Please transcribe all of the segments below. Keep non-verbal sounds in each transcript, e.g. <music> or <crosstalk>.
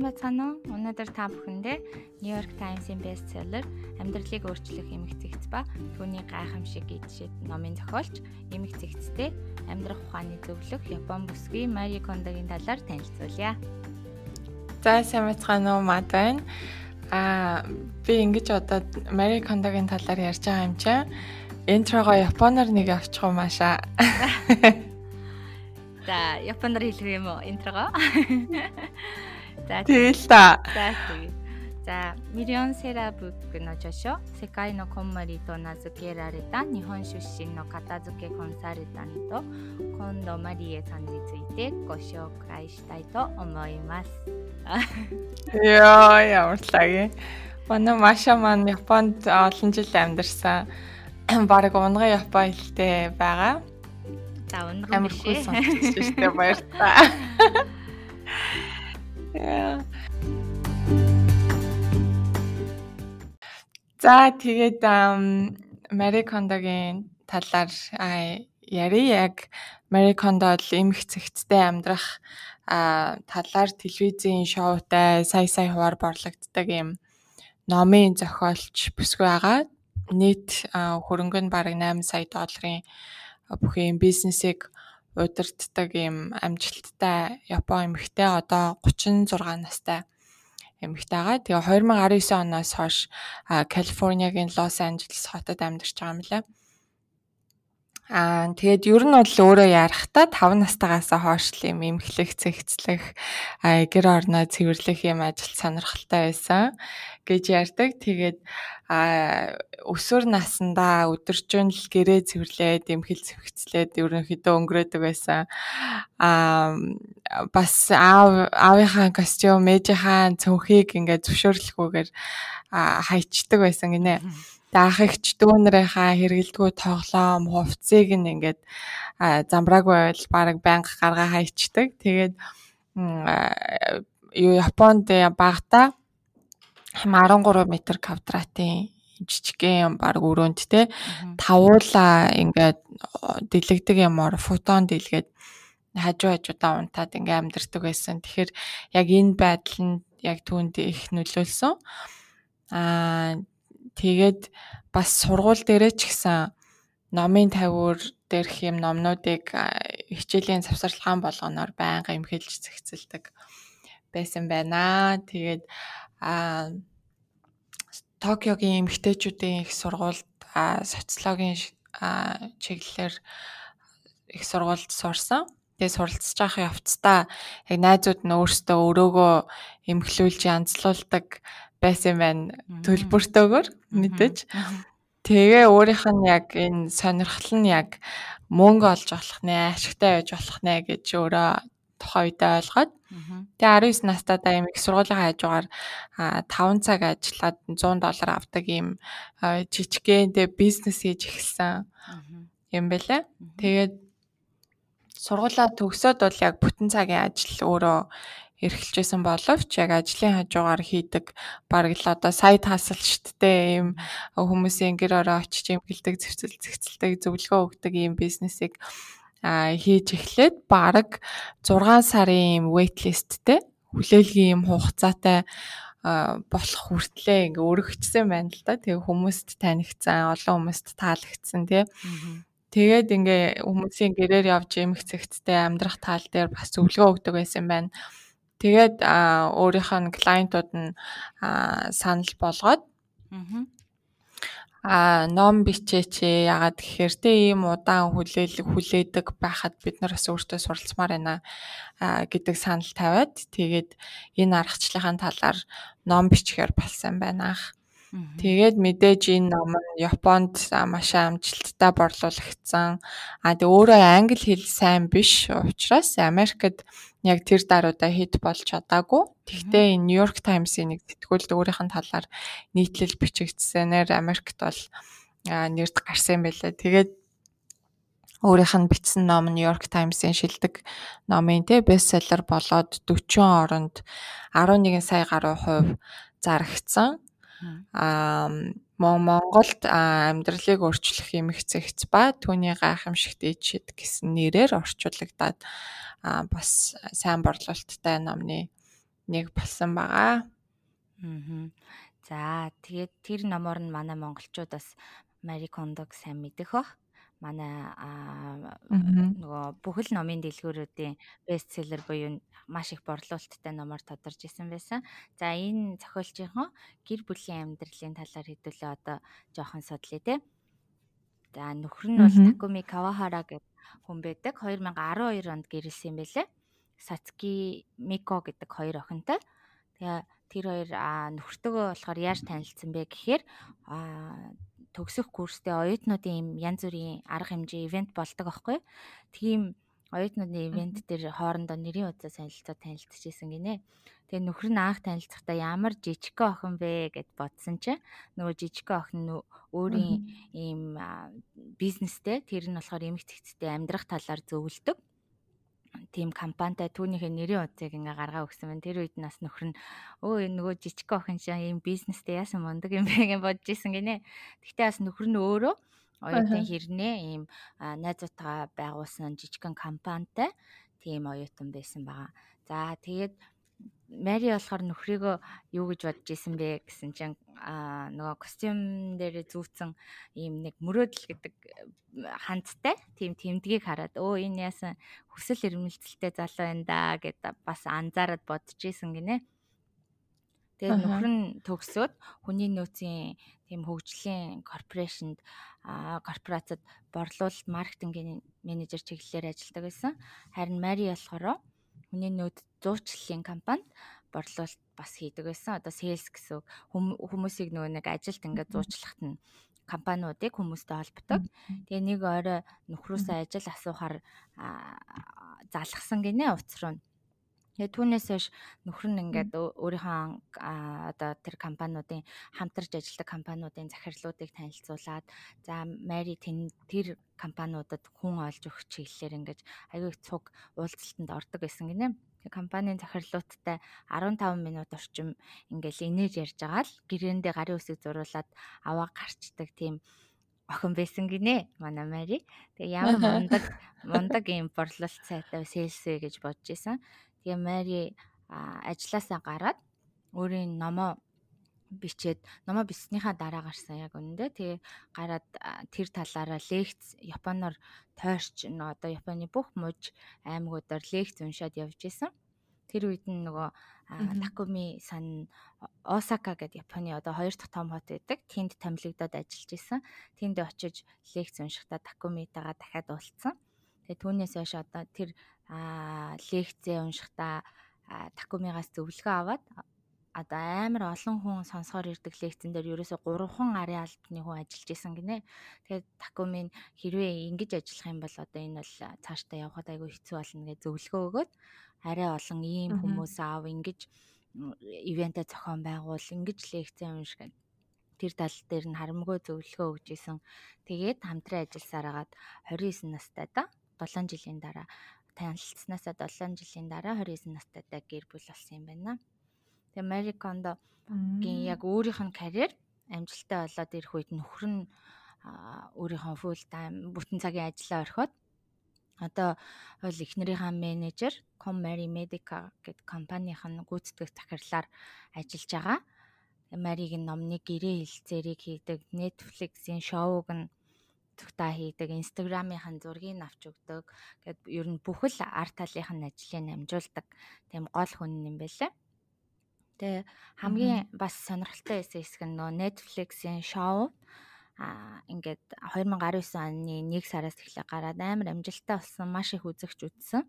сайн байцгаана уу? Өнөөдөр та бүхэндээ New York Times-ийн бестселлер Амьдралыг өөрчлөх эмх зэгц ба түүний гайхамшиг гişэд номын зохиолч эмх зэгцтэй амьдрах ухааны зөвлөх Япон бүсгүй Мари Кондогийн талаар танилцуулъя. За сайн байцгаана уу мад байна. Аа би ингэж одоо Мари Кондогийн талаар ярьж байгаа юм чинь интрого японоор нэг авчих юм аашаа. <laughs> За японоор хэлэх юм уу интрого? <laughs> За тэгэл та. За тэгээ. За、ミリオンセラーブックの著書「世界のこんまり」と名付けられた日本出身の片付けコンサルタント近藤マリエさんについてご紹介したいと思います。Яа ямар лаги. Манай Маша маань Японд олон жил амьдарсан. Бараг унган Япон хэлтэй байгаа. За унган биш ээ. Амар хүсэж шүү дээ баярлалаа. <laughs> За тэгээд Мари Кондогийн талаар яри яг Мари Кондо л эмх цэгцтэй амьдрах талаар телевизийн шоутай сая сая хуваар борлогддог юм номын зохиолч бүсгүй байгаа. Нийт хөрөнгө нь бараг 8 сая долларын бүхэн бизнесийг удирддаг юм амжилттай Япон эмэгтэй одоо 36 настай эмэгтэй байгаа. Тэгээ 2019 оноос хойш Калифорниагийн Лос Анжелес хотод амьдарч байгаа юм лээ. Аа тэгээд ер нь бол өөрөө ярахтаа 5 настайгаас хойш л юм эмхлэх, цэгцлэх, гэр орноо цэвэрлэх юм ажил сонирхолтой байсан гэж ярьдаг. Тэгээд аа өсвөр насндаа өдөржин л гэрээ цэвэрлээд, эмхэл цэвэгцлээд ерөнхийдөө өнгөрөөдөг байсан. Аа бас аав аавынхаа костюм, ээжийнхаа цөнхийг ингээд зөвшөөрлөхгүйгээр хайчдаг байсан гинэ даах ихч дүүнэрийнхаа хэрэгэлдэггүй тоглоом, хувцсыг нь ингээд замбраагүй байвал баг байнга гаргаа хайчдаг. Тэгээд юу Японд багта 13 м квадратын жижигхэн баг өрөөнд те тавуула ингээд дэлгдэг юмор фотон дэлгээд хажуу хажуудаа унтаад ингээм амьдэрдэг байсан. Тэгэхээр яг энэ байдал нь яг түүнд их нөлөөлсөн. Аа Тэгээд бас сургууль дээрээ ч гэсэн номын тавиур дээрх юм номнуудыг хичээлийн завсарлагаан болгоноор байнга имхэлж зэгцэлдэг байсан байна. Тэгээд а Токиогийн эмэгтэйчүүдийн их сургуульд социологийн чиглэлээр их сургуульд сурсан. Тэгээ суралцж явах явцдаа яг найзууд нь өөрсдөө өрөөгөө эмхлүүлж янзлуулдаг байсан байна төлбөртөөгөр мэдээж. Тэгээ өөрийнх нь яг энэ сонирхол нь яг мөнгө олж болох нэ, ашигтай байж болох нэ гэж өөрөө тухайн үедээ ойлгоод тэгээ 19 настайдаа юм их сургуулийн хажуугаар 5 цаг ажиллаад 100 доллар авдаг юм жижигхэн тэгээ бизнес хийж эхэлсэн юм бэлээ. Тэгээд сургуулаа төгсөөд бол яг бүтэн цагийн ажил өөрөө эрхэлжсэн боловч яг ажлын хажуугаар хийдэг бараг л одоо сайд хасал шттэй ийм хүмүүсийн гэр ороо очиж эмгэлдэг зэвсэл зэгцэлдэг зөвлөгөө өгдөг ийм бизнесийг а хийж эхлээд бараг 6 сарын waitlistтэй хүлээлгийн ийм хугацаатай болох хүртлээ ингээ өргөжсөн байна л да. Тэгээ хүмүүст танигдсан, олон хүмүүст таалагдсан тий. Тэгээд ингээ хүмүүсийн гэрээр явж эмх цэгцтэй амьдрах тал дээр бас зөвлөгөө өгдөг байсан байна. Тэгээд өөрийнх нь клиентууд нь санал болгоод а ном бичээч яагаад гэхээр тэ ийм удаан хүлээл хүлээдэг байхад бид нар бас өөртөө суралцмаар байна гэдэг санал тавиад тэгээд энэ аргачлалын талаар ном бичихээр болсон байна ах. Тэгээд мэдээж энэ ном нь Японд маш амжилттай борлуулагдсан. А тэгээ өөрөө англи хэл сайн биш учраас Америкт яг тэр даруйда хит болж чадаагүй. Тэгвэл энэ Нью-Йорк Таймс-ийн нэг сэтгүүлд өөрийнх нь талаар нийтлэл бичигдсэнээр Америкт бол нэрд гарсан байлаа. Тэгээд өөрийнх нь бичсэн ном нь Нью-Йорк Таймс-ийн шилдэг номын тэ бестселлер болоод 40 оронд 11 сая гаруй хувь зарагдсан аа Монголд амьдралыг өөрчлөх эмх зэгц ба түүний гайхамшигт ичэд гэсэн нэрээр орчуулагдаад бас сайн борлуулалттай номны нэг болсон байгаа. Аа. За тэгээд тэр номоор нь манай монголчууд бас Мари Кондог сайн мэдэх бах. Манай нөгөө бүхэл номын дэлгүүрүүдийн бестселлер буюу маш их борлуулалттай номоор тодорж исэн байсан. За энэ зохиолчийнхоо гэр бүлийн амьдралын талаар хэдүүлээ одоо жоохон судлаа те. За нөхөр нь бол Такуми Кавахара гэх хүн байдаг. 2012 онд гэрэлсэн юм байлээ. Сацки Мико гэдэг хоёр охинтой. Тэгээ тэр хоёр нөхөртөөгөө болохоор яаж танилцсан бэ гэхээр төгсөх курстэй оюутнуудын юм янз бүрийн арга хэмжээ ивент болдог аахгүй. Тийм оюутнуудын ивент дээр хоорондоо нэрийн удаа солилцоо танилцчихсэн гинэ. Тэгээ нөхөр нь анх танилцахдаа ямар жижигхэн охин бэ гэд бодсон чинь нөгөө жижигхэн охин нь өөрийн ийм бизнестэй тэр нь болохоор эмэгтэй амьдрах талаар зөвлөдөг тийм компанитай түүнийхээ нэрийн утсыг ингээ гаргаа өгсөн байна. Тэр үед нас нөхөр нь өө энэ нөгөө жижиг охин шаа ийм бизнестэй яасан мундаг юм бэ гэж бодож исэн гинэ. Гэхдээ бас нөхөр нь өөрөө оюутан хэрнээ ийм найзуудтайгаа байгуулсан жижигхэн компанитай тийм оюутан байсан байгаа. За тэгээд Мари болохоор нөхрийгөө юу гэж бодож исэн бэ гэсэн чинь а нөгөө костюм дээр зүүцэн ийм нэг мөрөөдөл гэдэг хандтай тийм тэмдгийг хараад өө энэ яасан хүсэл эрмэлзэлтэй залуу байна да гэд бас анзаараад бодож исэн гинэ. Тэгээд нөхөр нь төгсөөд хүний нөөцийн тийм хөгжлийн корпорашнд корпорацид борлуулалт маркетингийн менежер чиглэлээр ажилладаг байсан. Харин Мари болохоор хүний нөөц зуучлалын компанид борлуулалт бас хийдэг байсан. Одоо sales гэсэн хүмүүсийг нөгөө нэг ажилд ингээд зуучлахт нь компаниудыг хүмүүстэй холбодог. Тэгээ нэг орой нөхрөөсөө ажил асуухаар залгсан гинэ утас руу. Тэгээ түүнээс хойш нөхөр нь ингээд өөрийнхөө одоо тэр компаниудын хамтарч ажилладаг компаниудын захирлуудыг танилцуулаад за Мари тэр компаниудад хүн олж өгөх чиглэлээр ингээд аягүй цуг уулзалтанд ордог байсан гинэ. Компанийн захирлуудтай 15 минут орчим ингээл инээж ярьж байгаа л гэрээндээ гарын үсэг зуруулаад аваа гарчдаг тийм охин байсан гинэ манай Мари. Тэгээ ямар <laughs> мундаг мундаг юм борлуулалт сайтай сэлсэ гэж бодож исэн. Тэгээ Мари ажилласаа гараад өөрийн номоо бичээд номоо бичснийхаа дараа гарсан яг үнэндээ тэгээ гараад тэр талаараа лекц японоор тойрч одоо Японы бүх мужи аймагуудаар лекц уншаад явж исэн. Тэр үед нь нөгөө Такуми сан Осака гэдэг Японы одоо хоёр дахь том хот байдаг. Тэнд томилогдоод ажиллаж исэн. Тэнд очиж лекц уншихдаа Такумитайгаа дахиад уулзсан. Тэгээ түүнээс хойш одоо тэр лекцээ уншихдаа Такумигаас зөвлөгөө аваад одоо амар олон хүн сонсохоор ирдэг лекцэн дээр ерөөсө 3хан арын албаны хүн ажиллаж исэн гинэ. Тэгээд Такумын хэрвээ ингэж ажиллах юм бол одоо энэ бол цаашдаа явхад айгүй хэцүү болно гэж зөвлөгөө өгөөд арай олон ийм хүмүүс аав ингэж ивентэ зохион байгуул ингэж лекцээ унших тэр тал дээр нь харамгүй зөвлөгөө өгч исэн. Тэгээд хамтран ажилласаар агаад 29 настай да 7 жилийн дараа танилцснаасаа 7 жилийн дараа 29 настайдаа гэр бүл болсон юм байна. Тэгээ Мари Кондогийн яг өөрийнх нь карьер амжилттай болоод ирэх үед нөхөр нь өөрийнхөө full time бүтэн цагийн ажиллаа орхиод одоо бол эхнэрийнхээ менежер Comary Medica гэдэг компанийн гүйцэтгэх захирлаар ажиллаж байгаа. Маригийн номны гэрээ хэлцээрийг хийдэг, Netflix-ийн шоуг нь цогтаа хийдэг, Instagram-ийн зургийг авч өгдөг. Гэт ер нь бүхэл арт талынх нь ажлыг намжуулдаг тийм гол хүн юм байлаа. Тэгээ хамгийн бас сонирхолтой хэсэг нь нөө Netflix-ийн шоу а ингээд 2019 оны 1 сараас эхлээ гараад амар амжилттай болсон маш их үзэгч үзсэн.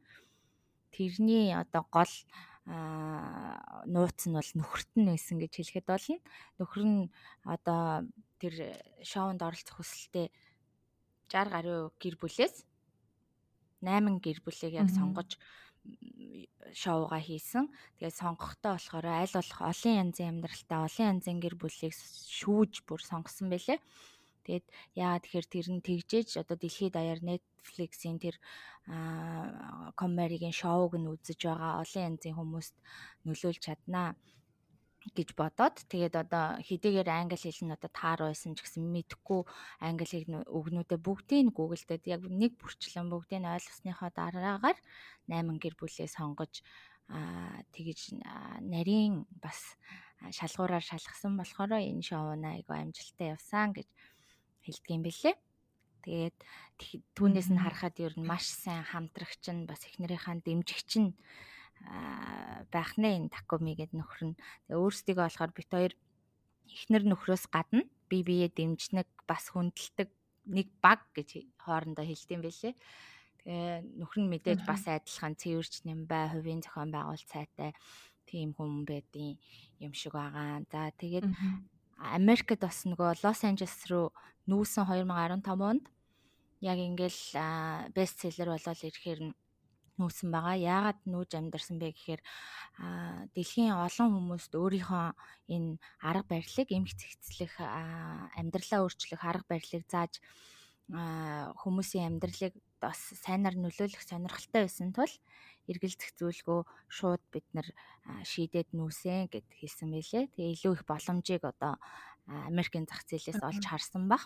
Тэрний одоо гол нууц нь бол нөхөрт нь байсан гэж хэлэхэд болно. Нөхөр нь одоо тэр шоунд оролцох хүсэлтэд 60 гаруй гэр бүлээс 8 гэр бүлийг яг сонгож шоуга хийсэн. Тэгээд сонгохдоо болохоор аль болох олон янзын амьдралтай олон янзын гэр бүлийг шүүж бүр сонгосон байлээ. Тэгээд яа тэгэхээр тэр нь тэгжээж одоо дэлхийд даяар Netflix-ийн тэр коммеригийн шоуг нь үзэж байгаа олон янзын хүмүүст нөлөөлж чаднаа гэж бодоод тэгээд одоо хэдийгээр англи хэл нь одоо таар байсан ч гэсэн мэдхгүй англи хэл үгнүүдээ бүгдийг Google дээр яг нэг бүрчлэн бүгдийг ойлгосныхоо дараагаар 8 гэр бүлээ сонгож аа тэгэж нарийн бас шалгуураар шалгасан болохоор энэ шоуна айгу амжилттай явсан гэж хэлдэг юм бэлээ. Тэгээд түүнээс нь харахад ер нь маш сайн хамтрагч нь бас эхнэрийнхаа дэмжигч нь байх нэ энэ Такуми гэд нөхөр нь. Тэгээ өөрсдийгөө болохоор бит хоёр эхнэр нөхрөөс гадна бие биеэ дэмжнэг бас хүндэлдэг нэг баг гэж хоорондоо хэлдэм байлээ. Тэгээ нөхөр нь мэдээж бас адилхан цэвэрч нэмбай, хувийн зохион байгуулалт сайтай тийм хүн байдгийн юм шиг байгаа. За тэгээд Америкт бас нөгөө Лос Анжелес руу нүүсэн 2015 онд яг ингээл бестселлер болол ирэхээр нүүсэн байгаа. Яагаад нүүж амьдарсан бэ гэхээр дэлхийн олон хүмүүст өөрийнхөө энэ арга барилыг эмх цэгцлэх амьдралаа өөрчлөх арга барилыг зааж хүмүүсийн амьдралыг бас сайнаар нөлөөлөх сонирхолтой байсан тул эргэлзэх зүйлгөө шууд бид нар шийдээд нүүсэн гэд хэлсэн байлээ. Тэгээ илүү их боломжийг одоо Америкийн зах зээлээс олж харсан баг.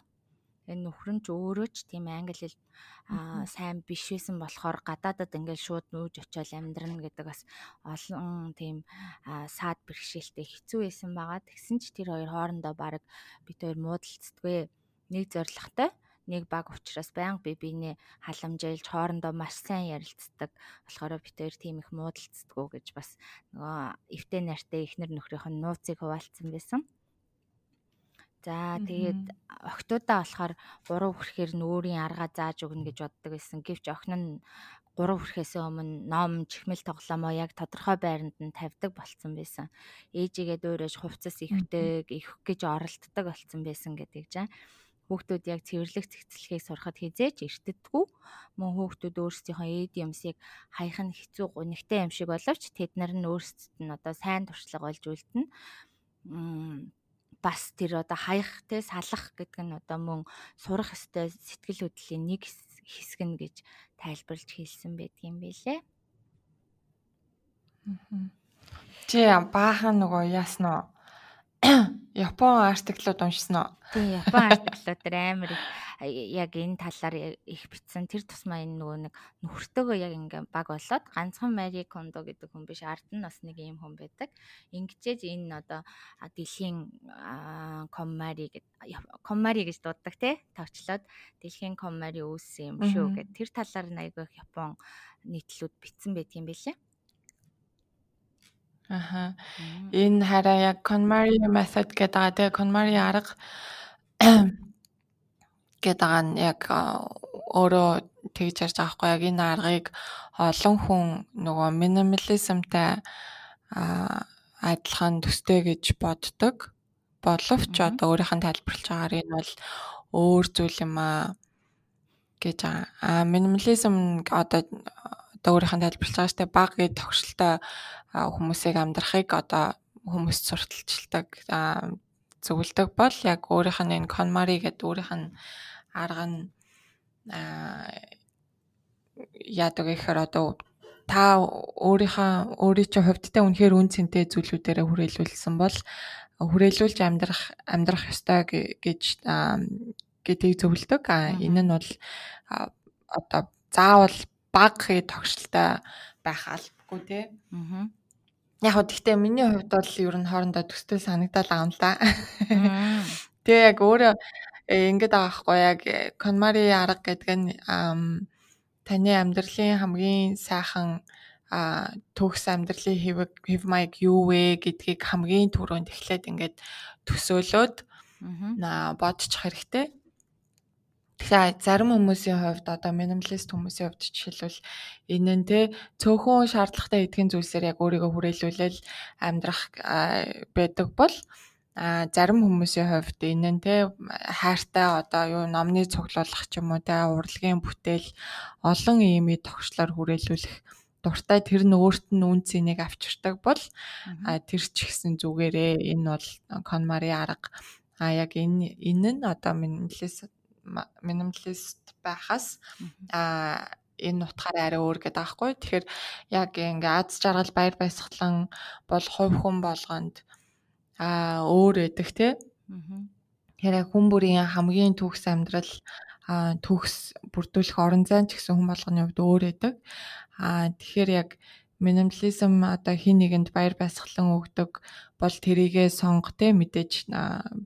Энэ нөхөр нь ч өөрөө ч тийм англи хэл сайн биш байсан болохоор гадаадад ингээл шууд нүүж очиод амьдрна гэдэг бас олон тийм саад бэрхшээлтэй хэцүү байсан байгаа. Тэгсэн ч тэр хоёр хоорондоо баг бид хоёр муудалцдаггүй нэг зоригтой нэг баг учраас байнга би бинээ халамжилж хоорондоо маш сайн ярилцдаг болохоор бид хоёр тийм их муудалцдаггүй гэж бас нөгөө эвтэй нартай ихнэр нөхрийнх нь нууцыг хуваалцсан байсан. За тэгээд охтуудаа болохоор гурав хүрэхээр нь өөрийн аргаа зааж өгнө гэж боддог байсан. Гэвч охин нь гурав хүрэхээс өмнө ном, чихмэл тоглоомоо яг тодорхой байранд нь тавьдаг болцсон байсан. Ээжигээ дөөрэж хувцас ихдэг, их гэж оролддог болцсон байсан гэдэг жаа хүүхдүүд яг цэвэрлэх цэгцлэхийг сурахад хизээч эртдэггүй. Мөн хүүхдүүд өөрсдийнхөө эд юмсыг хаях нь хэцүү гунигтай юм шиг боловч тэд нар нь өөрсдөд нь одоо сайн туршлага болж үлдэнэ. Бас тэр одоо хаях те салах гэдэг нь одоо мөн сурах ёстой сэтгэл хөдлөлийн нэг хэсэг нь гэж тайлбарлаж хэлсэн байдгийн байлээ. Чи баахан нөгөө яаснаа <coughs> Япон артиклууд уншсан уу? Тийм, Япон артиклууд амар яг энэ талаар их бичсэн. Тэр тусмаа энэ нөгөө нэг нөхөртөөгөө яг ингээм баг болоод ганцхан Мари Кондо гэдэг хүн биш, ард нь бас нэг ийм хүн байдаг. Ингэжээж энэ одоо дэлхийн коммари гэдэг коммари гэж дууддаг те тавчлаад дэлхийн коммари үүссэн юм шүү гэд тэр талаар айгүй Япон нийтлүүд бичсэн байдгийн байлээ. Аха. Энэ хараа яг KonMari method гэдэг. Тэгээ KonMari арга гэдэг байгаа нь яг өөрөө тэгж ярьж байгаа хгүй яг энэ аргыг олон хүн нөгөө минимализмтай адилхан төстэй гэж боддог. Боловч одоо өөрийнх нь тайлбарлаж байгаагаар энэ бол өөр зүйл юм аа гэж байгаа. А минимализм одоо одоо өөрийнх нь тайлбарлаж байгаа штэ баг гэж тогшилтой хүмүүсийг амьдрахыг одоо хүмүүст сурталчилдаг зөвлөдөг бол яг өөрийнх нь энэ конмари гэдэг өөрийнх нь арга нь яадаг гэхээр одоо та өөрийнхөө өөрийн чинь хувьдтай үнэхээр үн цэнтэй зүйлүүдээрээ хүрээлүүлсэн бол хүрээлүүлж амьдрах амьдрах ёстой гэж гэдгийг зөвлөдөг. Энэ нь бол одоо заавал баг тогшилтой байх албагүй тий. Аа Яг хөө гэхдээ миний хувьд бол ер нь хоорондоо төстэй санагдал да. Тэгээ яг өөрөө э, ингэдэг байгаа хгүй яг конмари э, арга гэдэг нь таны амьдралын хамгийн сайхан төгс амьдралын хэвэг хэв маяг юу вэ гэдгийг хамгийн түрүүнд эхлээд ингээд төсөөлөөд бодчих хэрэгтэй. Тэгэхээр зарим хүмүүсийн хувьд одоо минималист хүмүүсийн хувьд жишээлбэл энэ нь те цөөхөн шаардлагатай эдгээр зүйлсээр яг өөрийгөө хүрээлүүлэл амьдрах байдаг бол а зарим хүмүүсийн хувьд энэ нь те хайртай одоо юу номны цуглуулах ч юм уу те урлагийн бүтээл олон иймээ тогшлоор хүрээлүүлэх дуртай тэр нь өөрт нь үн цэнийг авчирдаг бол тэр ч ихсэн зүгээрээ энэ бол конмари арга. А яг энэ энэ нь одоо минималист минималист байхаас а энэ утгаараа арай өөр гэдэг аахгүй. Тэгэхээр яг ингээ аз жаргал баяр баясгалан бол хувь хүн болгонд а өөр өгдөг те. Тэгэхээр хүн бүрийн хамгийн төгс амьдрал төгс бүрдүүлэх орон зайн ч гэсэн хүн болгоны хувьд өөр өгдөг. А тэгэхээр яг минимализм одоо хин нэгэнд баяр баясгалан өгдөг бол тэрийгэ сонго те мэдээж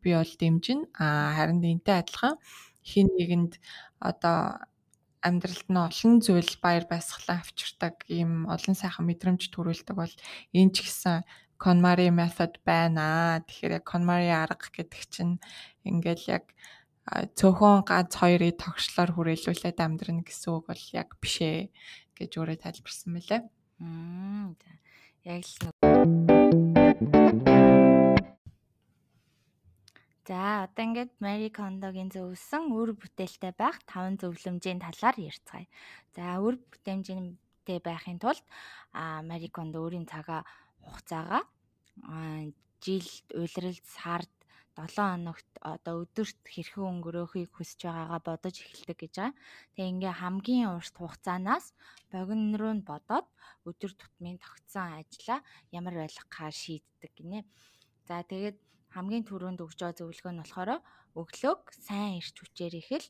би бол дэмжин а харин энтэй адилхан хин нэгэнд одоо амьдралд нь олон зүйл баяр баясгалан авчирдаг ийм олон сайхан мэдрэмж төрүүлдэг бол энэ ч гэсэн KonMari method байна. Тэгэхээр яг KonMari арга гэдэг чинь ингээл яг цөөхөн ганц хоёрыг тогшлоор хүрээлүүлээд амьдрна гэсэн үг бол яг биш ээ гэж өөрөө тайлбарсан. Мм за. Яг л За одоо ингээд Мари Кондогийн зөвлөсөн үр бүтээлтэй байх таван зөвлөмжийн талаар ярьцгаая. За үр бүтээмжтэй байхын тулд Мари Кондо өөрийн цагаа хугацаагаа жилд улиралд сард 7 хоногт одоо өдөрт хэрхэн өнгөрөөхийг хүсэж байгаагаа бодож эхэлдэг гэж байгаа. Тэгээ ингээ хамгийн урт хугацаанаас богино руу нь бодоод өдөр тутмын тогтсон ажлаа ямар байлгахаа шийддэг гинэ. За тэгээд хамгийн түрүүнд өгч байгаа зөвлөгөө нь болохоор өглөөг сайн ирч хүчээр ихэл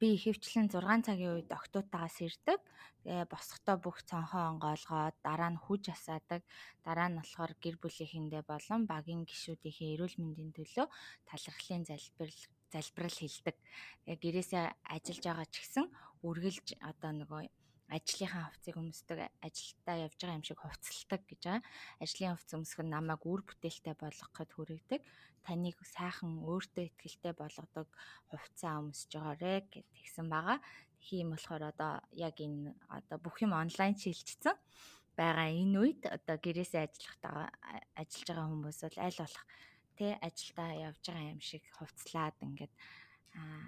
би ихэвчлэн 6 цагийн үед октоотагаас ирдэг. Тэгээ босохдоо бүх цонхоо онгойлгоод дараа нь хүж асаадаг. Дараа нь болохоор гэр бүлийнхэндээ болон багийн гишүүдийнхээ эрүүл мэндийн төлөө талархлын залбирал залбирал хэлдэг. Тэгээ гэрээсээ ажиллаж байгаа ч гэсэн үргэлж одоо нөгөө ажлынхаа хувцсыг өмсдөг, ажилдаа явж байгаа юм шиг хувцалдаг гэж байгаа. Ажлын хувцс өмсөх нь намайг үр бүтээлтэй болгоход хүргэдэг. Таныг сайхан өөртөө ихтэй болгодог хувцас өмсөж байгаарэ гэд тэгсэн байгаа. Тийм болохоор одоо яг энэ одоо бүх юм онлайн шилжчихсэн байгаа энэ үед одоо гэрээсээ ажиллах ажиллаж байгаа хүмүүс бол аль болох тэ ажилдаа явж байгаа юм шиг хувцлаад ингээд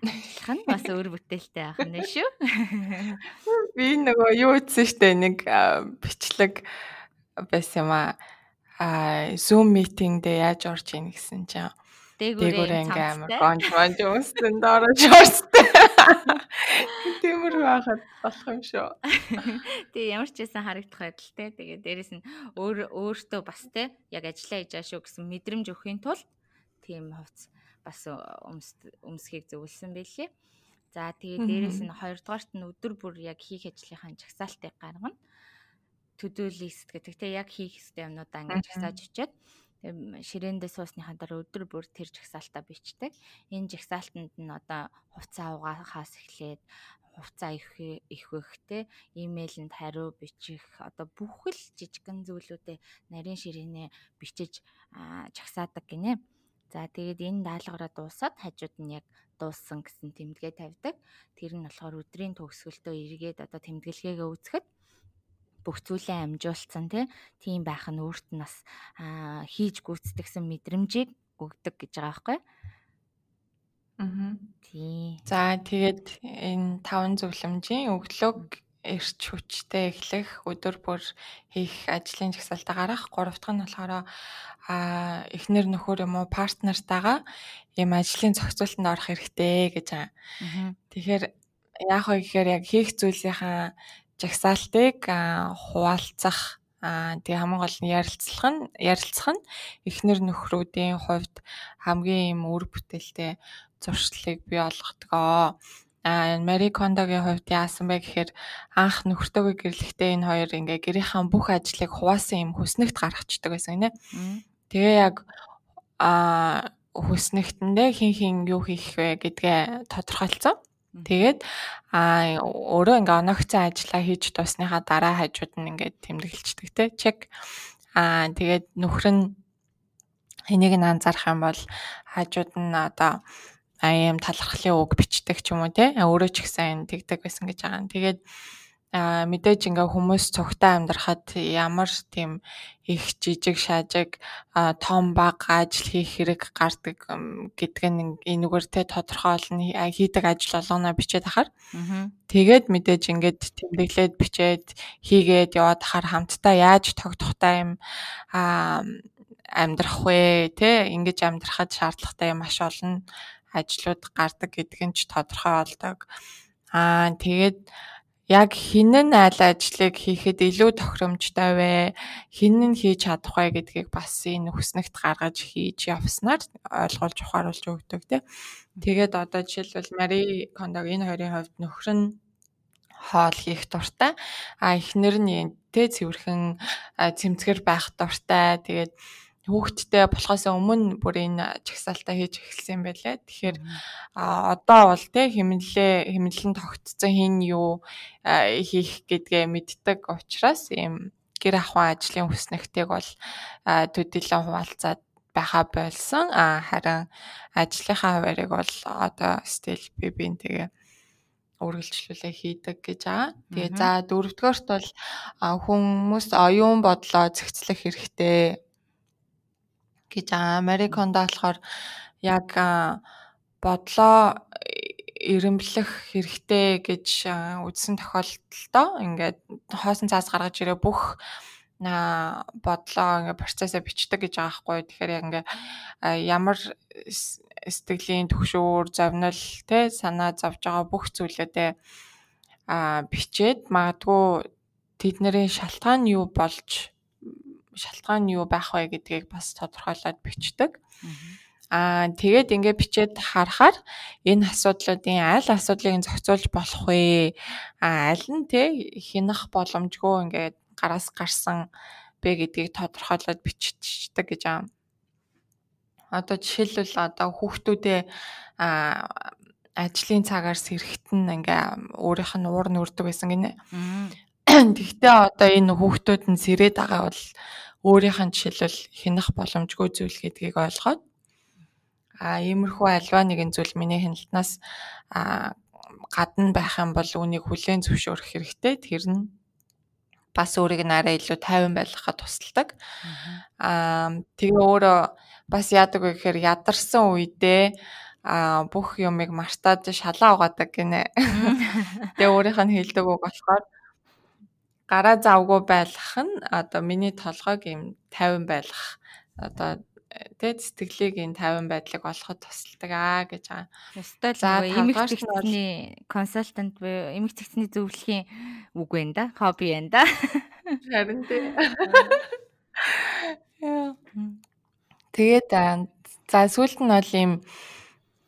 ажиллах нь бас өөр бүтээлтэй байх нь шүү. <laughs> Би нөгөө юу ütсэн штэ нэг бичлэг байсан юм аа. Zoom meeting дээр яаж орж ийн гэсэн чинь дээгүүрээ ингээм амар гонж монж өмсдөн доорож орстой. Тиймэр байхад болох юм шүү. Тэгээ ямар ч байсан харагдах байдал те. Тэгээ дээрэс нь өөр өөртөө бас те яг ажиллаа хийж шүү гэсэн мэдрэмж өгөхийн тулд тийм хувц бас өмсөхийг зөвлөсөн байлээ. За тэгээ дээрэс нь хоёрдугаарт нь өдөр бүр яг хийх ажлынхаа жагсаалтыг гаргана. To-do list гэдэг те яг хийх ёстой юмнуудаа ингэж жагсааж өчөөд ширээндээ суусныхаа дараа өдөр бүр тэр жагсаалтаа бичдэг. Энэ жагсаалтанд нь одоо хувцас авахаас эхлээд хувцас их ихтэй имэйлэнд хариу бичих одоо бүх л жижигхэн зүйлүүдээ нарийн ширээнээ бичиж жагсаадаг гинэ. За тэгээд энэ даалгавраа дуусаад хажууд нь яг дууссан гэсэн тэмдэгээ тавьдаг. Тэр нь болохоор өдрийн төгсгөлтөө эргээд одоо тэмдэглэгээгээ үүсгэхэд бүх зүйлээ амжуулсан тийм байх нь өөрт нь бас хийж гүйцэтгэсэн мэдрэмжийг өгдөг гэж байгаа байхгүй. Аа. Тий. За тэгээд энэ таван зөвлөмжийн өглөөг эрч хүчтэй эхлэх өдөр бүр хийх ажлын жагсаалтаа гарах. Гурав дахь нь болохоор а эхнэр нөхөр юм уу партнертайгаа ийм ажлын зохицуултанд орох хэрэгтэй гэж байгаа. Тэгэхээр яах вэ гэхээр яг хийх зүйлийнхаа жагсаалтыг хуваалцах Аа тэгээ хамгийн гол нь ярилцлах нь ярилцах нь эхнэр нөхрүүдийн хувьд хамгийн юм үр бүтээлтэй зуршлыг бий болгодгоо. А Мари Кондогийн хувьд яасан бэ гэхээр анх нөхөртөөгөө гэрлэхдээ энэ хоёр ингээ гэрийнхаа бүх ажлыг хуваасан юм хүснэгт гаргацдаг байсан гинэ. Тэгээ яг а хүснэгтэндээ хин хин юу хийх вэ гэдгээ тодорхойлцсон. Тэгээд а өөрөө ингээ оногцсон ажиллаа хийж дуусныхаа дараа хажууд нь ингээ тэмдэглэлцдэг те чек. А тэгээд нөхөр нь энийг нь анзаарах юм бол хажууд нь одоо аим талархлын үг бичдэг ч юм уу те өөрөө ч ихсэн тэгдэг байсан гэж байгаа. Тэгээд а мэдээж ингээ хүмүүс цогтой амьдрахад ямар тийм их жижиг шаажиг том баг ажил хийх хэрэг гардаг гэдг нь энэгээр те тодорхой олон хийдэг ажил болгоно бичээд ахаар. Тэгээд мэдээж ингээд тэмдэглээд бичээд хийгээд яваад ахаар хамтдаа яаж тогтохтой юм амьдрах вэ те ингэж амьдрахад шаардлагатай маш олон ажлууд гардаг гэдг нь ч тодорхой болдог. Аа тэгээд яг хин нь аль ажлыг хийхэд илүү тохиромжтой вэ? Хин нь хийж чадах вэ гэдгийг бас энэ хүснэгт гаргаж хийж явснаар ойлгуулж ухааруулж өгдөг тийм. Тэгээд одоо жишээлбэл Мари Кондог энэ хоёрын хувьд нөхөр нь хоол хийх дуртай. А эхнэр нь тэ цэвэрхэн цэмцгэр байх дуртай. Тэгээд хүүхдтэй болохоос өмнө бүр энэ чагсаалтаа хийж эхэлсэн байлээ. Тэгэхээр одоо бол тэ химнэлээ химнэлэн тогтцсон хин юу хийх гэдгээ мэддэг учраас ийм гэр ахуйн ажлын хүснэгтэйг бол төдийлөн хуваалцаад байха болсон. А харин ажлынхаа хуваарийг бол одоо стил би бин тэгээ үргэлжлүүлээ хийдэг гэж байгаа. Тэгээ за дөрөвдүгээрт бол хүмүүс оюун бодлоо зэгцлэх хэрэгтэй гэж. Америконд болохоор яг бодлоо ирэмблэх хэрэгтэй гэж үзсэн тохиолдолдоо ингээд хоосон цаас гаргаж ирээ бүх бодлоо ингээ процессоо бичдэг гэж байгаа хгүй. Тэгэхээр яг ингээ ямар сэтгэлийн төгшөөр, зовнил, тэ санаа зовж байгаа бүх зүйлүүдээ а бичээд магадгүй тэдний шалтгаан юу болж шалтгаан юу байх вэ гэдгийг бас тодорхойлоод бичдэг. Аа тэгээд ингээ бичээд харахаар энэ асуудлуудын аль асуудлыг зохицуулж болох вэ? Аа аль нь те хянах боломжгүй ингээд гараас гарсан бэ гэдгийг тодорхойлоод биччихдэг гэж аа. Одоо жишээлбэл одоо хүүхдүүдээ а ажлын цагаар сэрхтэн ингээ өөрийнх нь уур нүрдэг байсан гинэ. Тэгвэл одоо энэ хүүхдүүд нь сэрээд байгаа бол өөрийнх нь жишээлбэл хянах боломжгүй зүйл гэдгийг ойлгоод а иймэрхүү альва нэгэн зүйл миний хяналтнаас а гадна байх юм бол үнийг хүлээн зөвшөөрөх хэрэгтэй. Тэр нь бас өөрийг нь арай илүү тайван байлгахад тусалдаг. Аа тэгээ өөрөө бас яадаг вэ гэхээр ядарсан үедээ а бүх юмыг мартаад шалаа угаадаг гинэ. Тэгээ өөрийнх нь хэлдэг үг болохоор гараа завгүй байлгах нь одоо миний толгойг юм тайван байлгах одоо тэ сэтгэлийг энэ 50 байдлыг олоход тусалдаг аа гэж байгаа. Ёстой л эмэг цэгцний консалтант буюу эмэг цэгцний зөвлөхийн үг байна да. Хобби байна да. Харин тий. Тэгээд за сүүлд нь бол ийм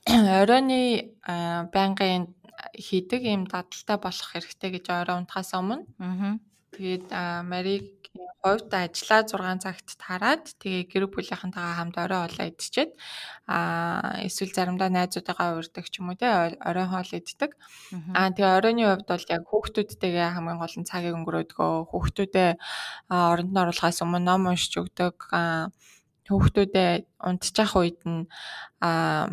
<clears throat> оройны байнгын хийдэг ийм дадалтай болох хэрэгтэй гэж орой унтахаас өмнө. Аа. Тэгээд Мариг хувьд ажлаа 6 цагт тараад тэгээ гэр бүлийнхэнтэйгээ хамт орой хоолоо идчихэд аа эсвэл заримдаа найзуудаагаа урьдаг ч юм уу те орой хоол иддэг. Аа тэгээ оройны хувьд бол яг хүүхдүүдтэйгээ хамгийн гол нь цагийг өнгөрөөдгөө хүүхдүүдээ оронд нь оруулахаас өмнө ном уншиж өгдөг. Аа хүүхдүүдээ унтчих үед нь аа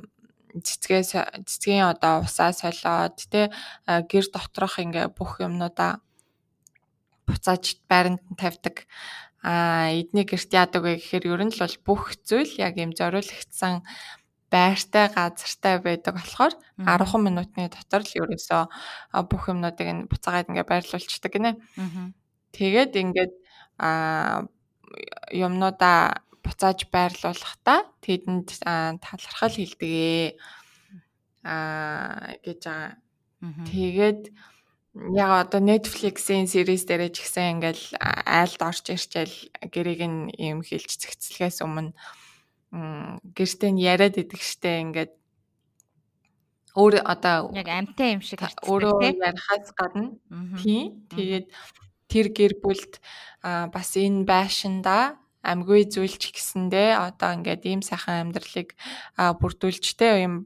цэцгээ цэцгийн одоо усаа солиод тэ гэр доторх ингээ бүх юмнуудаа буцааж байранд нь тавьдаг. Аа эдний гэрт яадаг вэ гэхээр ер нь л бол бүх зүйл яг юм зориулагдсан байртай газартай байдаг болохоор 10 минутын дотор л ерөөсөө бүх юмнуудыг нь буцаагаад ингээ байрлуулчихдаг гинэ. Тэгээд ингээд а юмнуудаа буцааж байрлуулахдаа тэдэнд талархал хилдэгэ а гэж байгаа. Тэгээд яг одоо Netflix-ийн series дээр ч гэсэн ингээл айлд орж ирчээл гэрийг нь ийм хэлж зэгцлэхээс өмнө гэртээ нь яриад идэг штэ ингээд. Өөр одоо яг амтай юм шиг өөрөө ярихаас гадна. Тийм тэгээд тэр гэр бүлд бас энэ байшинда амьгүй зүйлч гэсэндээ одоо ингээд ийм сайхан амьдралыг бүрдүүлжтэй юм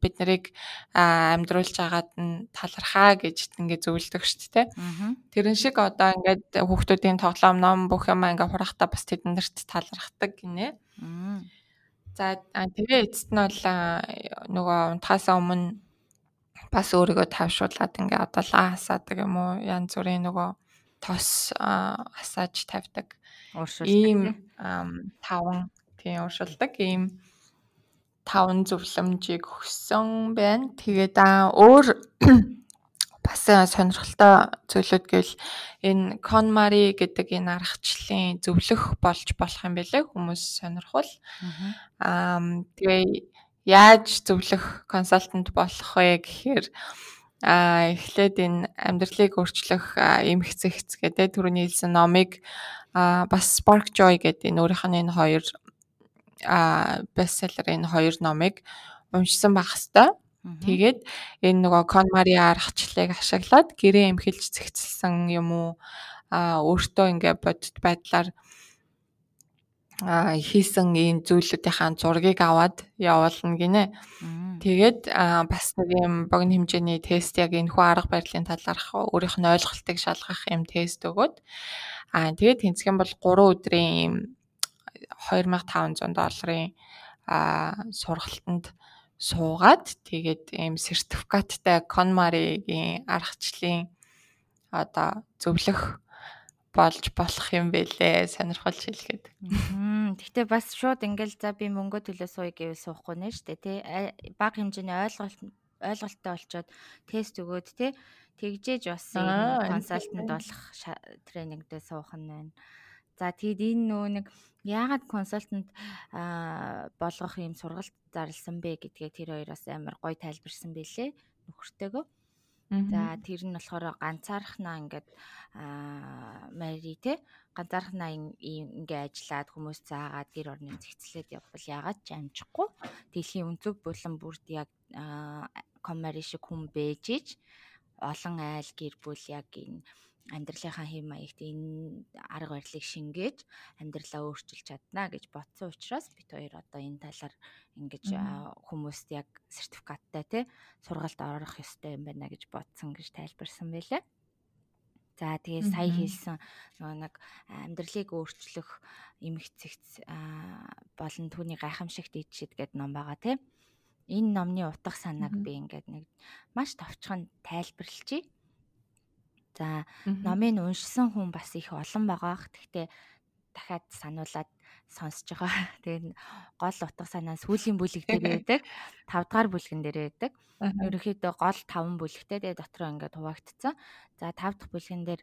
бид нарыг амьдруулж агаад нь талархаа гэж ингээд зөвлөдөг шүү дээ. Тэрэн шиг одоо ингээд хүүхдүүдийн тоглоом ном бүх юм ингээд хурахтаа бас тэднэрт талархдаг гинэ. За тэгээ эцэст нь бол нөгөө унтахаасаа өмнө бас өөрийгөө тавшуулаад ингээ одоо лаа хасаадаг юм уу? Янз бүрийн нөгөө тос асааж тавьдаг ийм таван тийм ууршилдаг ийм таван зөвлөмжийг өгсөн байна. Тэгээд өөр <clears throat> бас сонирхолтой зүйлүүд гэвэл энэ KonMari гэдэг энэ аргачлалын зөвлөх болж болох юм бэлээ хүмүүс сонирхвол. Аа тэгээ яаж зөвлөх консалтант болох вэ гэхээр а эхлээд энэ амьдралыг өөрчлөх эмх зэгц гэдэг түрүүний хэлсэн номыг а бас Spark Joy гэдэг энэ өөрийнх нь энэ хоёр а бестселлер энэ хоёр номыг уншсан байх хэвээр. Тэгээд энэ нөгөө KonMari аргачлалыг ашиглаад гэрээ эмхэлж зэгцэлсэн юм уу а өөртөө ингээ бодит байдлаар хийсэн ийм зүйлүүдийн зургийг аваад явуулна гинэ. Тэгээд бас нэг юм богино хэмжээний тест яг энэ хүү арга барилын талаарх өөрийнх нь ойлголтыг шалгах юм тест өгөөд аа тэгээд тэнцэх юм бол 3 өдрийн ийм 2500 долларын а сургалтанд суугаад тэгээд ийм сертификаттай Конмаригийн аргачлалын одоо зөвлөх болж болох юм бэлээ сонирхолж хэлгээд. Гэхдээ бас шууд ингээл за би мөнгө төлөө сууя гэвэл суухгүй нэ штэ тий баг хэмжээний ойлголт ойлголттой болчоод тест өгөөд тий тэгжээж бас консалтант болох тренингдээ суух нь байна. За тэгэд энэ нөө нэг яагаад консалтант болгох юм сургалт зарласан бэ гэдгээ тэр хоёроос амар гоё тайлбарсан бэлээ нөхөртөөгөө. За тэр нь болохоор ганцаархнаа ингээд аа мари те ганцаархнаа ингээ ажиллаад хүмүүс заагаад гэр орны зэгцлээд явбал яагаад ч амжихгүй дэлхийн өнцөг булан бүрд яг коммари шиг хүн бэжиж олон айл гэр бүл яг энэ амьдралынхаа хэм маягт энэ арга барилыг шингээж амьдралаа өөрчилж чадна гэж бодсон учраас бид хоёр одоо энэ талаар ингэж хүмүүст яг сертификаттай те сургалт орох ёстой юм байна гэж бодсон гэж тайлбарсан байлаа. За тэгээ сая хэлсэн нөгөө нэг амьдралыг өөрчлөх эмгцэгц болон түүний гайхамшигт ичшид гэдэг ном байгаа тийм. Энэ номны утга санааг би ингээд нэг маш товчхон тайлбарлчихъя. За номыг уншсан хүн бас их олон байгаа. Гэхдээ дахиад сануулад сонсож байгаа. <laughs> Тэгээд гол утга санаа сүүлийн бүлэг дээр байдаг. <laughs> 5 дугаар бүлгэн дээр байдаг. Ерөнхийдөө гол 5 бүлэгтэй тэгээд дотроо ингээд хуваагдсан. За 5 дахь бүлгэн дээр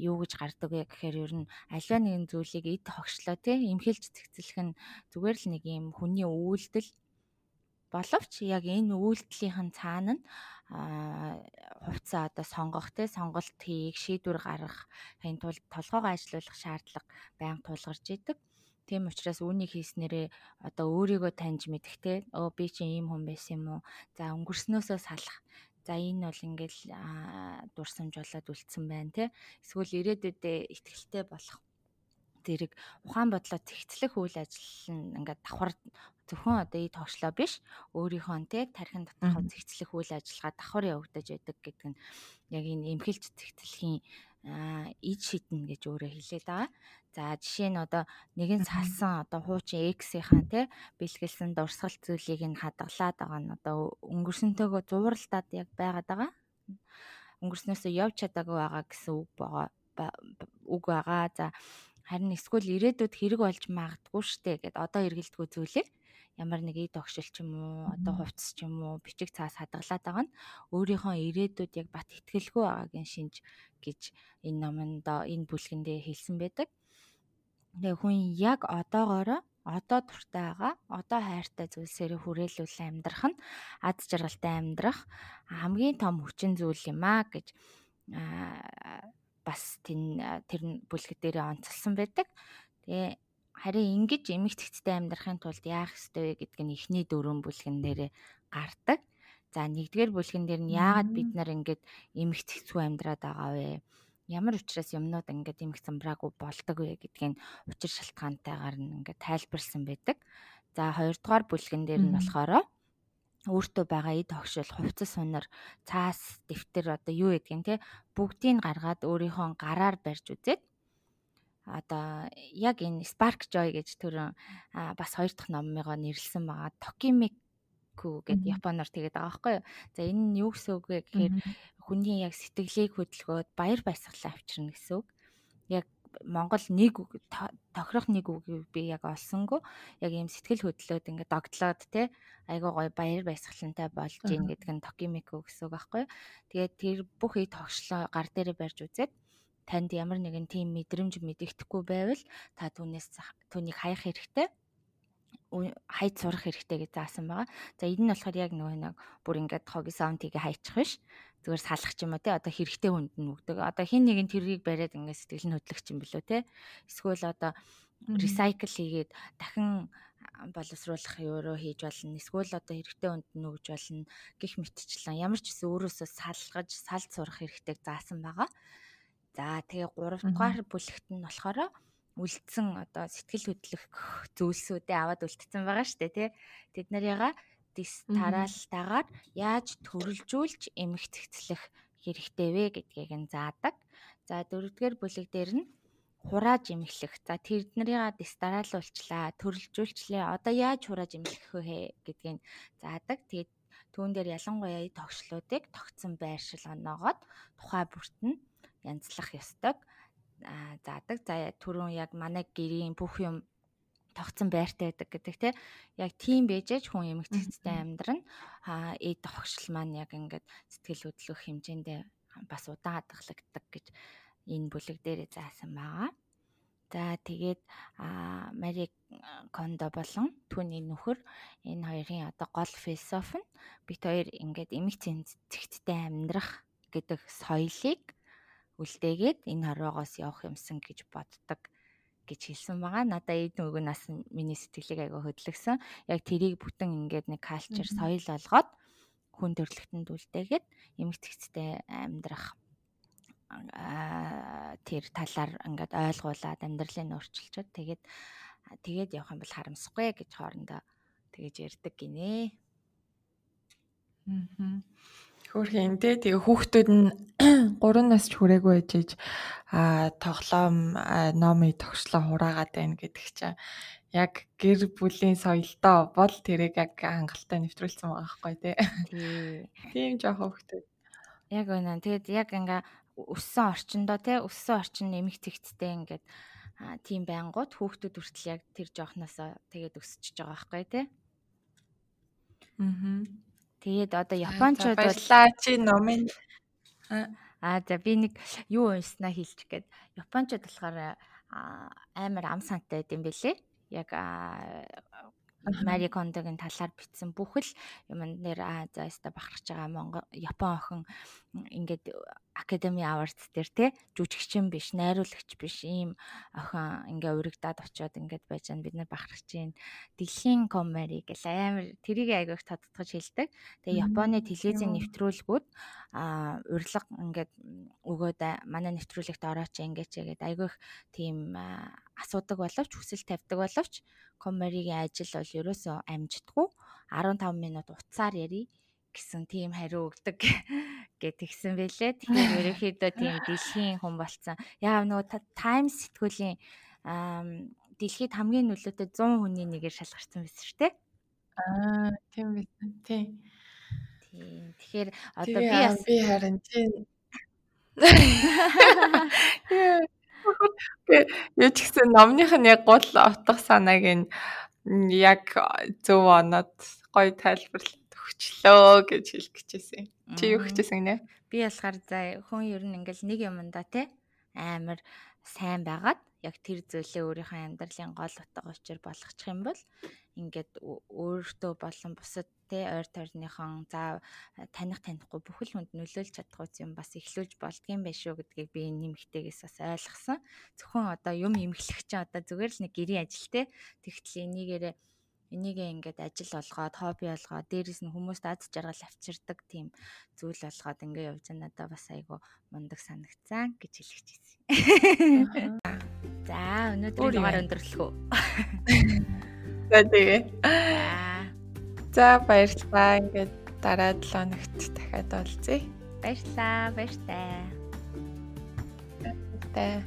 юу гэж гардаг вэ гэхээр ер нь аливаа нэгэн зүйлийг эд хогшлоо тий имхэлж цэгцлэх нь зүгээр л нэг юм хүний үйлдэл боловч яг энэ үйлдэлийн цаана нь хувцас одоо сонгох те сонголт хийх шийдвэр гаргах энэ тулд толгоогоо ажилуулах шаардлага байнга тулгарч идэг. Тийм учраас үүнийг хийснээрээ одоо өөрийгөө таньж мэдэх те өө би чи ийм хүн байсан юм уу? За өнгөрснөөсөө салах. За энэ бол ингээл дурсамж болоод үлдсэн байна те. Эсвэл ирээдүйдээ ихтгэлтэй болох зэрэг ухаан бодлоо зэгцлэх үйл ажил нь ингээд давхар зөвхөн одоо и тоочлоо биш өөрийнхөө те тархин доторх зэгцлэх үйл ажиллагаа давхар явагдаж байдаг гэдэг нь яг энэ эмхэлж зэгцлэхийн ид шиднэ гэж өөрөө хэлээд байгаа. За жишээ нь одоо нэгэн салсан одоо хуучин X-ийн те бэлгэлсэн дурсгал зүйлийг нь хадгалаад байгаа нь одоо өнгөрсөнтэйгөө зууралдаад яг байгаад байгаа. Өнгөрснөөсөө явж чадаагүй байгаа гэсэн үг байгаа үг байгаа. За харин эсвэл ирээдүйд хэрэг болж магадгүй штэ гэд одоо эргэлдэггүй зүйлээ ямар нэг ий тогшил ч юм уу одоо хувцс ч юм уу бичиг цаас хадгалаад байгаа нь өөрийнхөө ирээдүйд яг бат итгэлгүй байгаагийн шинж гэж энэ номонд энэ бүлгэндээ хэлсэн байдаг. Тэгээ хүн яг одоогоороо одоо туртай байгаа одоо хайртай зүйлсээр хүрээлүүл амьдрах нь ад жаргалтай амьдрах хамгийн том хүчин зүйл юм а гэж бас тэр бүлэг дээр онцлсан байдаг. Тэгээ Харин ингэж эмэгт хэцтэй амьдрахын тулд яах ёстой вэ гэдг нь эхний дөрвөн бүлгэн дээр гардаг. За нэгдүгээр бүлгэн дээр нь яагаад бид нар ингэж эмэгт хэцүү амьдраад байгаа вэ? Ямар учраас юмнууд ингэж эмэгт замбраагүй болдог вэ гэдгийг учир шалтгаантайгаар нь ингэж тайлбарлсан байдаг. За хоёрдугаар бүлгэн дээр нь болохоор өөртөө байгаа эд огшил, хувцас сунар, цаас, дэвтэр одоо юу гэдгийг те бүгдийг гаргаад өөрийнхөө гараар барьж үзээд одоо яг энэ Spark Joy гэж төрөн бас хоёр дахь номыгоо нэрлсэн байгаа. Tokimiku гэдэг японоор тэгээд байгаа байхгүй юу. За энэ нь юу гэсэн үг вэ гэхээр хүний яг сэтгэлийг хөдөлгөөд баяр баясгалан авчирна гэсэн үг. Яг Монгол нэг үг тохирох нэг үгийг би яг олсонгүй яг ийм сэтгэл хөдлөөд ингээд догтлоод те айгуу гой баяр баясгалантай болж гин гэдэг нь Tokimiku гэсэн үг байхгүй. Тэгээд тэр бүх ий тогшлоо гар дээрээ барьж үзээд танд ямар нэгэн тийм мэдрэмж мэдэгдэхгүй байвал та түүнээс түүнийг хаях хэрэгтэй хайд сурах хэрэгтэй гэж заасан байгаа. За энэ нь болохоор яг нөгөө нэг бүр ингээд хоги саундыг хайчих биш. Зүгээр салах ч юм уу те одоо хэрэгтэй хүнд нь өгдөг. Одоо хин нэгэн тэрийг бариад ингээд сэтгэл нь хөдлөх юм билүү те. Эсвэл одоо recycle хийгээд дахин боловсруулах өөрөө хийж болно. Эсвэл одоо хэрэгтэй хүнд нь өгж болно. Гэх мэтчлэн ямар ч гэсэн өөрөөсөө салгаж салд сурах хэрэгтэй заасан байгаа. За тэгээ 3 дугаар бүлэгт нь болохоор үлдсэн одоо сэтгэл хөдлөх зүйлсүүдээ аваад үлдсэн байгаа шүү дээ тий. Тэд нарыгаа дис тараалтаагаар яаж төрөлжүүлж эмгэгцлэх хэрэгтэй вэ гэдгийг нь заадаг. За дөрөвдүгээр бүлэг дээр нь хурааж эмхлэх. За тэрднэрийг дистаралуулчлаа, төрөлжүүлчлээ. Одоо яаж хурааж эмхлэх вэ гэдгийг заадаг. Тэгээд түүн дээр ялангуяа тогшлуудыг тогтсон байршил оноогоод тухай бүрт нь янзлах ёстой заадаг. За түрүүн яг манай гэрийн бүх юм тогтсон байртай байдаг гэдэг тийм яг тийм бэжэж хүн эмгэгцтэй амьдран а эд тогшил маань яг ингээд сэтгэл хөдлөх хэмжээндээ бас удаан хадгалагддаг гэж энэ бүлэг дээрээ заасан байгаа. За тэгээд Мари Кондо болон түүний нөхөр энэ хоёрын одоо гол философи нь бит хоёр ингээд эмэг цэнцэгттэй амьдрах гэдэг соёлыг үлдээгээд энэ хорвоогоос явах юмсан гэж боддог гэж хэлсэн байгаа. Надаа эд нүг нас миний сэтгэлийг айгаа хөдлөсөн. Яг тэрийг бүтэн ингээд нэг калчер соёл болгоод хүн төрлөختөнд үлдээгээд эмэг цэгцтэй амьдрах тэр талаар ингээд ойлгуулад амьдралыг өөрчилчихэд тэгээд тэгээд явах юм бол харамсахгүй гэж хоорондоо тэгэж ярьдаг гинэ. Аа. Хөрхийн тэ тэгээ хүүхдүүд нь <clears throat> 3 нас ч хүрээгүй иж а тоглоом номыг тогшлоо хураагаад байна гэдэг чинь яг гэр бүлийн соёлдоо бол тэрийг яг хангалттай нэвтрүүлсэн байгаа байхгүй тий. <laughs> Тийм жоох хүүхдүүд. Яг үнэн. Тэгээд яг ингээ өссөн орчиндоо тий өссөн орчин нэмэх тэгттэй ингээд тийм байнгут хүүхдүүд хүртэл яг тэр жоохноос тэгээд өсөж байгаа байхгүй тий. Аа. Тэгээд одоо японочдод баярлаа чи номын аа за би нэг юу унснаа хэлчих гээд. Японочд болохоор амар ам сантай гэдэм бэлээ. Яг Мари Кондогийн талаар бичсэн бүх л юмн нэр аа за яста бахарч байгаа Монгол Япон охин ингээд Academy Awards дээр те жүжигчин биш, найруулагч биш ийм охин ингээ урагдаад очиод ингээд байж байгаа бид нар бахарч чинь дэлхийн коммери гэл амар тэрийг айгүйх тодтогч хэлдэг. Тэгээ Японы телевизийн нэвтрүүлгүүд а урилга ингээд өгөөд манай нэвтрүүлэгт орооч ингээд чигээд айгүйх тийм асуудаг боловч хүсэл тавьдаг боловч Коммаригийн ажил бол ерөөсөө амждаггүй 15 минут уцаар ярий гэсэн тийм хариу өгдөг <laughs> гэт тэгсэн байлээ. Тэгэхээр ерөөхдөө <laughs> тийм дэлхийн хүн болцсон. Яа нөгөө Time сэтгүүлийн дэлхийд хамгийн нөлөөтэй 100 хүний нэгээр шалгарсан байсан шүү дээ. Аа, тийм байсан. Тийм. Тийм. Тэгэхээр одоо би бас би харин тийм Яа <laughs> ч гэсэн номных нь яг гол утга санааг нь яг зөв оноод гоё тайлбарлаад өгчлөө гэж хэлэх гэжсэн. Чи юу хэлчихсэн нэ? Би болохоор за хүн ер нь ингээл нэг юмдаа те амар сайн байгаад яг тэр зүйлээ өөрийнхөө амьдралын гол утга учир болгочих юм бол ингээд өөртөө болон бусад те ойр тойрныхон за таних танихгүй бүхэл хүнд нөлөөлж чадах үс юм бас эхлүүлж болдгийм байх шүү гэдгийг би нэмэгтэйгээс бас ойлгосон. Зөвхөн одоо юм эмхлэх чинь одоо зүгээр л нэг гэрийн ажил те. Тэгтэл энийгээрээ энийгээ ингээд ажил болгоод хобби болгоод дээрэс нь хүмүүст аз жаргал авчирдаг тийм зүйл болгоод ингээд явж байгаа надад бас айгу мундаг санагцсан гэж хэлэх чийсэн. За өнөөдрийн дугаар өндөрлөх үү? За тэгээ. За баярлалаа. Ингээд дараа 7 хоногт дахиад олзъя. Баярлалаа. Баяртай. Баяртай.